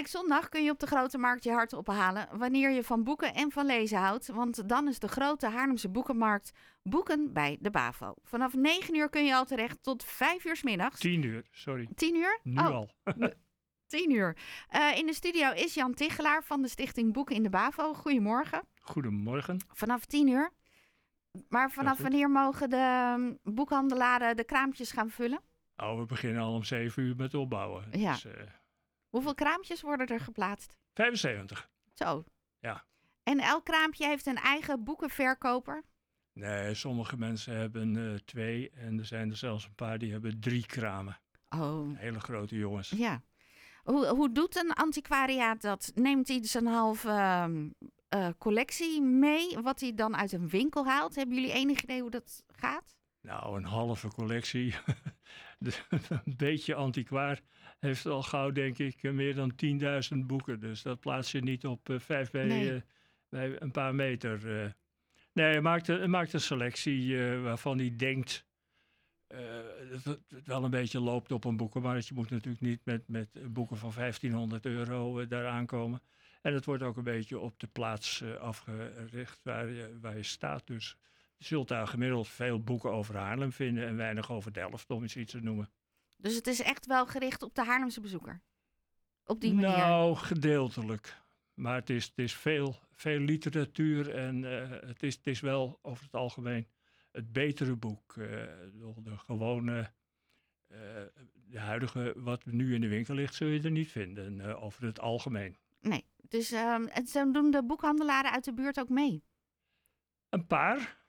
week zondag kun je op de Grote Markt je hart ophalen wanneer je van boeken en van lezen houdt. Want dan is de grote Haarlemse boekenmarkt Boeken bij de BAVO. Vanaf 9 uur kun je al terecht tot 5 uur s middags. 10 uur, sorry. 10 uur? Nu Oh, al. 10 uur. Eh, in de studio is Jan Tichelaar van de Stichting Boeken in de BAVO. Goedemorgen. Goedemorgen. Vanaf 10 uur. Maar vanaf wanneer mogen de mm, boekhandelaren de kraampjes gaan vullen? Oh, we beginnen al om 7 uur met opbouwen. Ja. Dus, eh, Hoeveel kraampjes worden er geplaatst? 75. Zo. Ja. En elk kraampje heeft een eigen boekenverkoper? Nee, sommige mensen hebben eh, twee en er zijn er zelfs een paar die hebben drie kramen. Oh, Hele grote jongens. ja. Hoe, hoe doet een antiquariaat dat? Neemt hij zijn halve eh, collectie mee, wat hij dan uit een winkel haalt? Hebben jullie enig idee hoe dat gaat? Nou, een halve collectie. De- een beetje antiquaar heeft al gauw, denk ik, meer dan 10.000 boeken. Dus dat plaats je niet op eh, vijf bij, Nee. eh, bij een paar meter. eh. Nee, hij maakt, een- hij maakt een selectie waarvan hij denkt dat het wel een beetje loopt op een boekenmarkt. Je moet natuurlijk niet met, met boeken van 1500 euro eh, daar aankomen. En het wordt ook een beetje op de plaats afgericht waar je, waar je staat. Dus je zult daar gemiddeld veel boeken over Haarlem vinden en weinig over Delft, om eens iets te noemen. Dus het is echt wel gericht op de Haarlemse bezoeker? Op die manier? Nou, gedeeltelijk. Maar het is, het is veel, veel literatuur en eh, het, is, het is wel over het algemeen het betere boek. Eh, de, gewone, eh, de huidige, wat nu in de winkel ligt, zul je er niet vinden over het algemeen. Nee. Dus ehm, en zo doen de boekhandelaren uit de buurt ook mee? Een paar.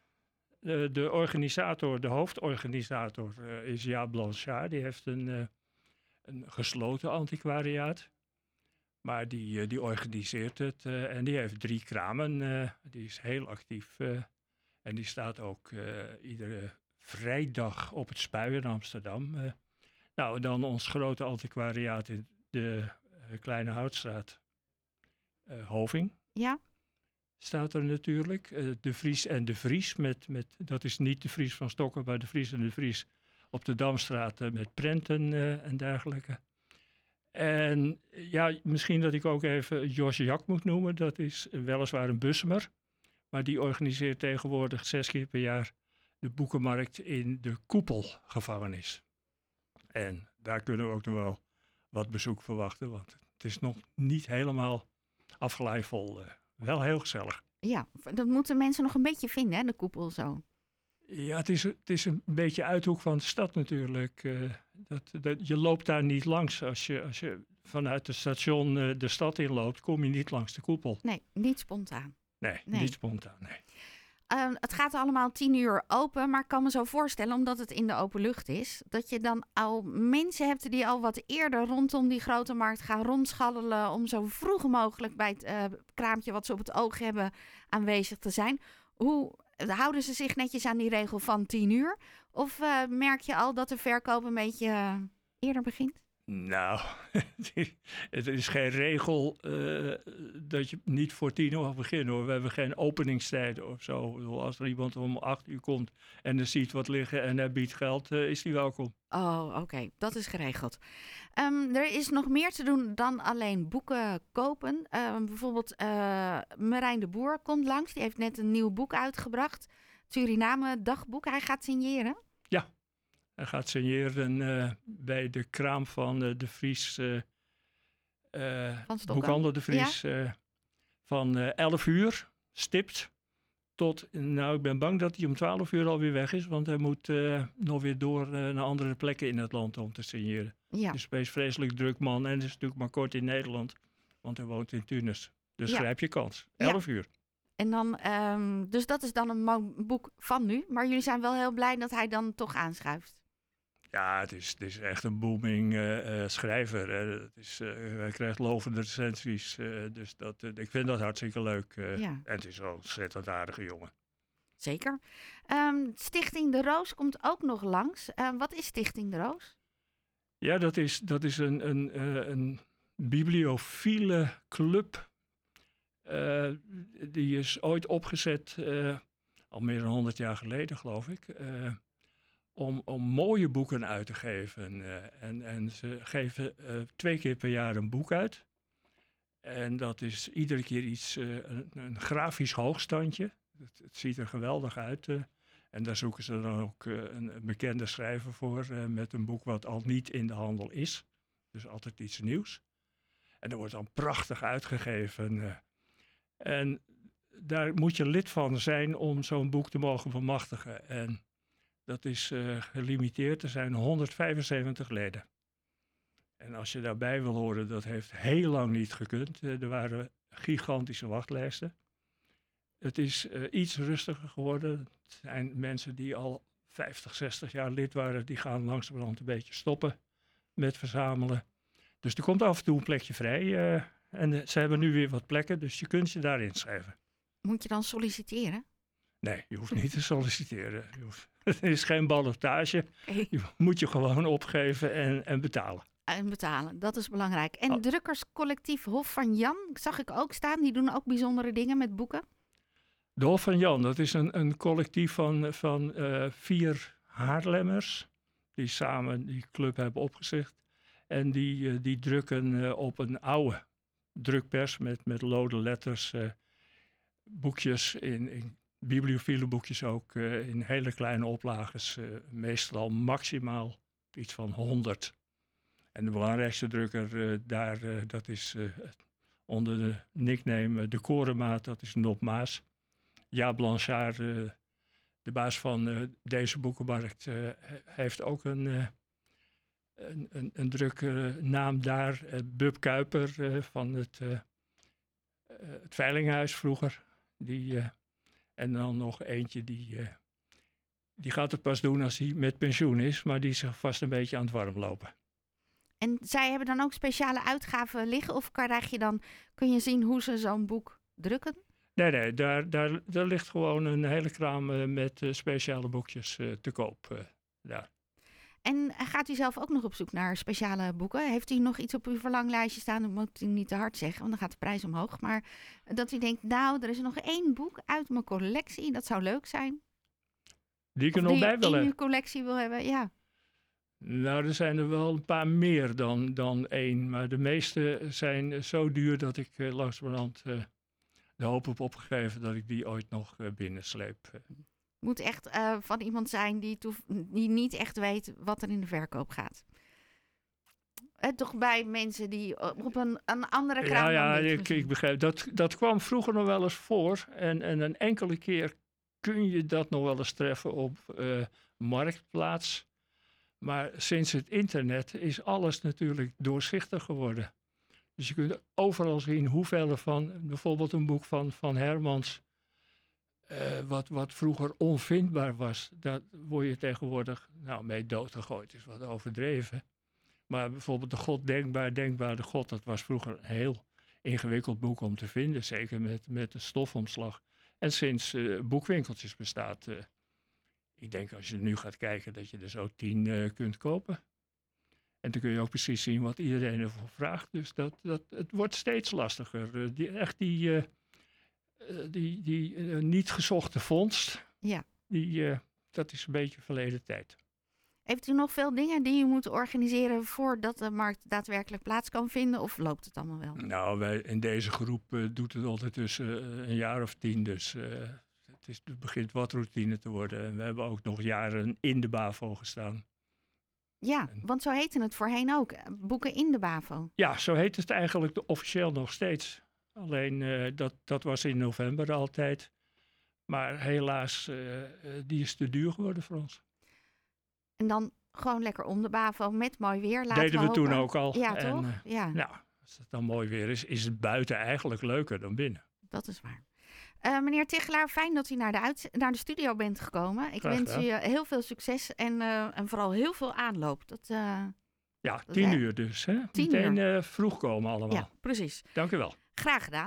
De, de organisator, de hoofdorganisator eh, is Jaap Blanchard. Die heeft een, eh, een gesloten antiquariaat. Maar die, eh, die organiseert het eh, en die heeft drie kramen. eh, die is heel actief. eh, en die staat ook eh, iedere vrijdag op het Spui in Amsterdam. eh. nou, dan ons grote antiquariaat in de eh, Kleine Houtstraat. eh, Hoving Ja? Staat er natuurlijk. Eh, de Vries en de Vries, met, met, dat is niet de Vries van Stokken, maar de Vries en de Vries op de Damstraat eh, met prenten eh, en dergelijke. En ja, misschien dat ik ook even Jos Jak moet noemen. Dat is weliswaar een bussemer, maar die organiseert tegenwoordig zes keer per jaar de boekenmarkt in de Koepelgevangenis. En daar kunnen we ook nog wel wat bezoek verwachten, want het is nog niet helemaal afgeleid. Wel heel gezellig. Ja, dat moeten mensen nog een beetje vinden, hè, de koepel zo. Ja, het is, het is een beetje uithoek van de stad natuurlijk. eh, dat, dat, je loopt daar niet langs. Als je, als je vanuit het station eh, de stad inloopt, kom je niet langs de koepel. Nee, niet spontaan. Nee, Nee. niet spontaan. Nee. Ehm, het gaat allemaal tien uur open, maar ik kan me zo voorstellen, omdat het in de open lucht is, dat je dan al mensen hebt die al wat eerder rondom die grote markt gaan rondschallelen om zo vroeg mogelijk bij het eh, kraampje wat ze op het oog hebben aanwezig te zijn. Hoe houden ze zich netjes aan die regel van tien uur? Of eh, merk je al dat de verkoop een beetje eh, eerder begint? Nou, het is geen regel eh, dat je niet voor tien uur mag beginnen hoor. We hebben geen openingstijden of zo. Als er iemand om acht uur komt en er ziet wat liggen en hij biedt geld, eh, is die welkom. Oh, oké, dat is geregeld. Ehm, er is nog meer te doen dan alleen boeken kopen. Ehm, bijvoorbeeld eh Marijn de Boer komt langs. Die heeft net een nieuw boek uitgebracht. Suriname dagboek. Hij gaat signeren. Hij gaat signeren eh, bij de kraam van eh, de Vries, eh eh, boekhandel de Vries, van eh 11 uur stipt tot, nou ik ben bang dat hij om 12 uur alweer weg is, want hij moet nog weer door naar andere plekken in het land om te signeren. Ja, Dus wees vreselijk druk man en is natuurlijk maar kort in Nederland, want hij woont in Tunis. Dus Ja. grijp je kans. Ja. 11 uur. en dan, ehm, dus dat is dan een boek van nu. Maar jullie zijn wel heel blij dat hij dan toch aanschuift. Ja, het is, het is echt een booming eh, eh, schrijver. Het is, eh, hij krijgt lovende recensies. dus dat, ik vind dat hartstikke leuk. Ja. En het is wel een ontzettend aardige jongen. Zeker. Ehm, Stichting De Roos komt ook nog langs. Ehm, wat is Stichting De Roos? Ja, dat is, dat is een, een, een bibliophile club. Die is ooit opgezet, al meer dan 100 jaar geleden geloof ik, om, om mooie boeken uit te geven. eh. en, en ze geven eh, twee keer per jaar een boek uit. En dat is iedere keer iets, eh, een, een grafisch hoogstandje. Het, ziet er geweldig uit. en daar zoeken ze dan ook een, een bekende schrijver voor met een boek wat al niet in de handel is. Dus altijd iets nieuws. En dat wordt dan prachtig uitgegeven. en daar moet je lid van zijn om zo'n boek te mogen bemachtigen. En dat is eh, gelimiteerd. Er zijn 175 leden. En als je daarbij wil horen, dat heeft heel lang niet gekund. Eh, er waren gigantische wachtlijsten. Het is eh, iets rustiger geworden. Het zijn mensen die al 50, 60 jaar lid waren, die gaan langzamerhand een beetje stoppen met verzamelen. Dus er komt af en toe een plekje vrij. en ze hebben nu weer wat plekken, dus je kunt je daar inschrijven. Moet je dan solliciteren? Nee, je hoeft niet te solliciteren. Je hoeft, het is geen ballotage. Je moet je gewoon opgeven en, en betalen. En betalen, dat is belangrijk. En Oh. drukkerscollectief Hof van Jan, zag ik ook staan. Die doen ook bijzondere dingen met boeken. De Hof van Jan, dat is een, een collectief van, van eh, vier Haarlemmers. Die samen die club hebben opgezet. En die, eh, die drukken eh, op een oude drukpers met, met lode letters. boekjes in, in bibliophile boekjes ook. eh, in hele kleine oplages. eh, meestal maximaal iets van 100. En de belangrijkste drukker eh, daar, dat is onder de nickname De Korenmaat, dat is Nop Maas. Ja, Blanchard, de baas van deze boekenmarkt, he- heeft ook een, een, een, een daar. Bub Kuiper van het, het Veilinghuis vroeger. Die, en dan nog eentje die, eh, die gaat het pas doen als hij met pensioen is, maar die is vast een beetje aan het warm lopen. En zij hebben dan ook speciale uitgaven liggen? Of krijg je dan, kun je zien hoe ze zo'n boek drukken? Nee, nee, daar, daar, daar ligt gewoon een hele kraam eh, met eh, speciale boekjes te koop. daar. En gaat u zelf ook nog op zoek naar speciale boeken? Heeft u nog iets op uw verlanglijstje staan? Dat moet u niet te hard zeggen, want dan gaat de prijs omhoog. Maar dat u denkt, nou, er is nog één boek uit mijn collectie. Dat zou leuk zijn. Die ik er nog die bij wil in uw hebben. collectie wil hebben, ja. Nou, er zijn er wel een paar meer dan, dan één. Maar de meeste zijn eh, zo duur dat ik eh, langzamerhand eh, de hoop heb opgegeven dat ik die ooit nog eh, binnensleep. Eh, Moet echt eh, van iemand zijn die, die niet echt weet wat er in de verkoop gaat. Eh, toch bij mensen die op een, een andere kraam Ja, ja, ik, ik begrijp. Dat, dat kwam vroeger nog wel eens voor. En, en een enkele keer kun je dat nog wel eens treffen op eh, Marktplaats. Maar sinds het internet is alles natuurlijk doorzichtig geworden. Dus je kunt overal zien hoeveel er van, bijvoorbeeld een boek van, van Hermans, eh, wat, wat vroeger onvindbaar was, daar word je tegenwoordig nou, mee doodgegooid, is wat overdreven. Maar bijvoorbeeld de God Denkbaar, Denkbaar de God, dat was vroeger een heel ingewikkeld boek om te vinden, zeker met, met de stofomslag. En sinds eh, boekwinkeltjes bestaat, eh, ik denk als je nu gaat kijken dat je er zo tien kunt kopen. En dan kun je ook precies zien wat iedereen ervoor vraagt. Dus dat, dat, het wordt steeds lastiger. Die, echt die, die, die eh, niet gezochte vondst, Ja. die, eh, dat is een beetje verleden tijd. Heeft u nog veel dingen die u moet organiseren voordat de markt daadwerkelijk plaats kan vinden? Of loopt het allemaal wel? Nou, wij, in deze groep eh, doet het ondertussen eh, een jaar of tien. Dus eh, het, is, het begint wat routine te worden. En we hebben ook nog jaren in de BAVO gestaan. Ja, want zo heette het voorheen ook. eh, Boeken in de BAVO. Ja, zo heet het eigenlijk officieel nog steeds. Alleen eh, dat, dat was in november altijd. Maar helaas, eh, die is te duur geworden voor ons. En dan gewoon lekker om de BAVO met mooi weer. Laten Deden we, toen hopen. ook al. Ja, En, toch? ja, nou, als het dan mooi weer is, is het buiten eigenlijk leuker dan binnen. dat is waar. Meneer Tichelaar, fijn dat u naar de, uit, naar de studio bent gekomen. Ik Graag wens gedaan. u heel veel succes en, en vooral heel veel aanloop. Dat, Ja, is tien uur dus. Hè? Tien Meteen eh, vroeg komen allemaal. ja, precies. Dank u wel. Graag gedaan.